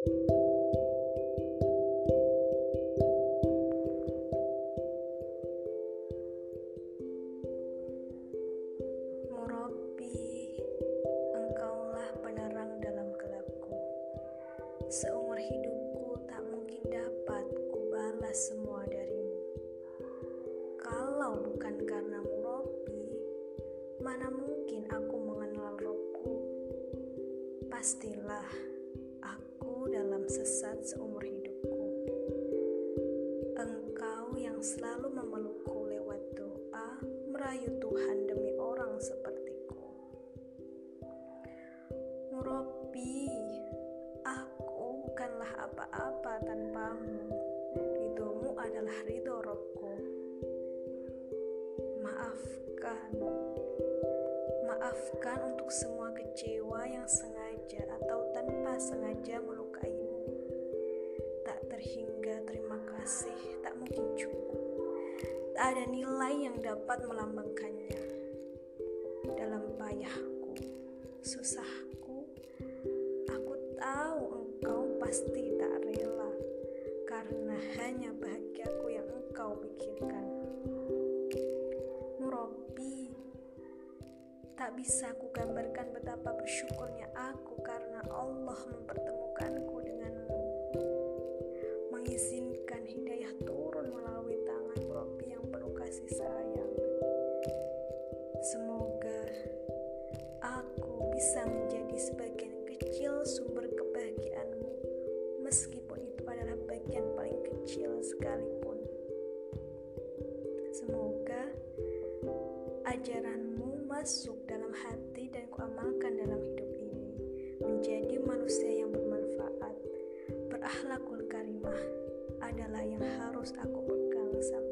Seumur hidupku tak mungkin dapat kubalas semua darimu. Kalau bukan karena Robi, mana mungkin aku mengenal Robku? Pastilah aku dalam sesat seumur hidupku. Engkau yang selalu memelukku lewat doa, merayu Tuhan demi orang sepertiku. Murabi, bukanlah apa-apa tanpamu. Ridhomu adalah ridho rohku. Maafkan. Maafkan untuk semua kecewa yang sengaja atau tanpa sengaja kasih, tak mungkin cukup. Tak ada nilai yang dapat melambangkannya. Dalam payahku, susahku, aku tahu pasti tak rela karena hanya bahagiaku yang engkau pikirkan. Murabi, tak bisa ku gambarkan betapa bersyukurnya aku karena Allah mempertemukanku sayang. Semoga aku bisa menjadi sebagian kecil sumber kebahagiaanmu meskipun itu adalah bagian paling kecil sekalipun. Semoga ajaranmu masuk dalam hati dan kuamalkan dalam hidup ini, menjadi manusia yang bermanfaat. Berakhlakul karimah adalah yang harus aku pegang sampai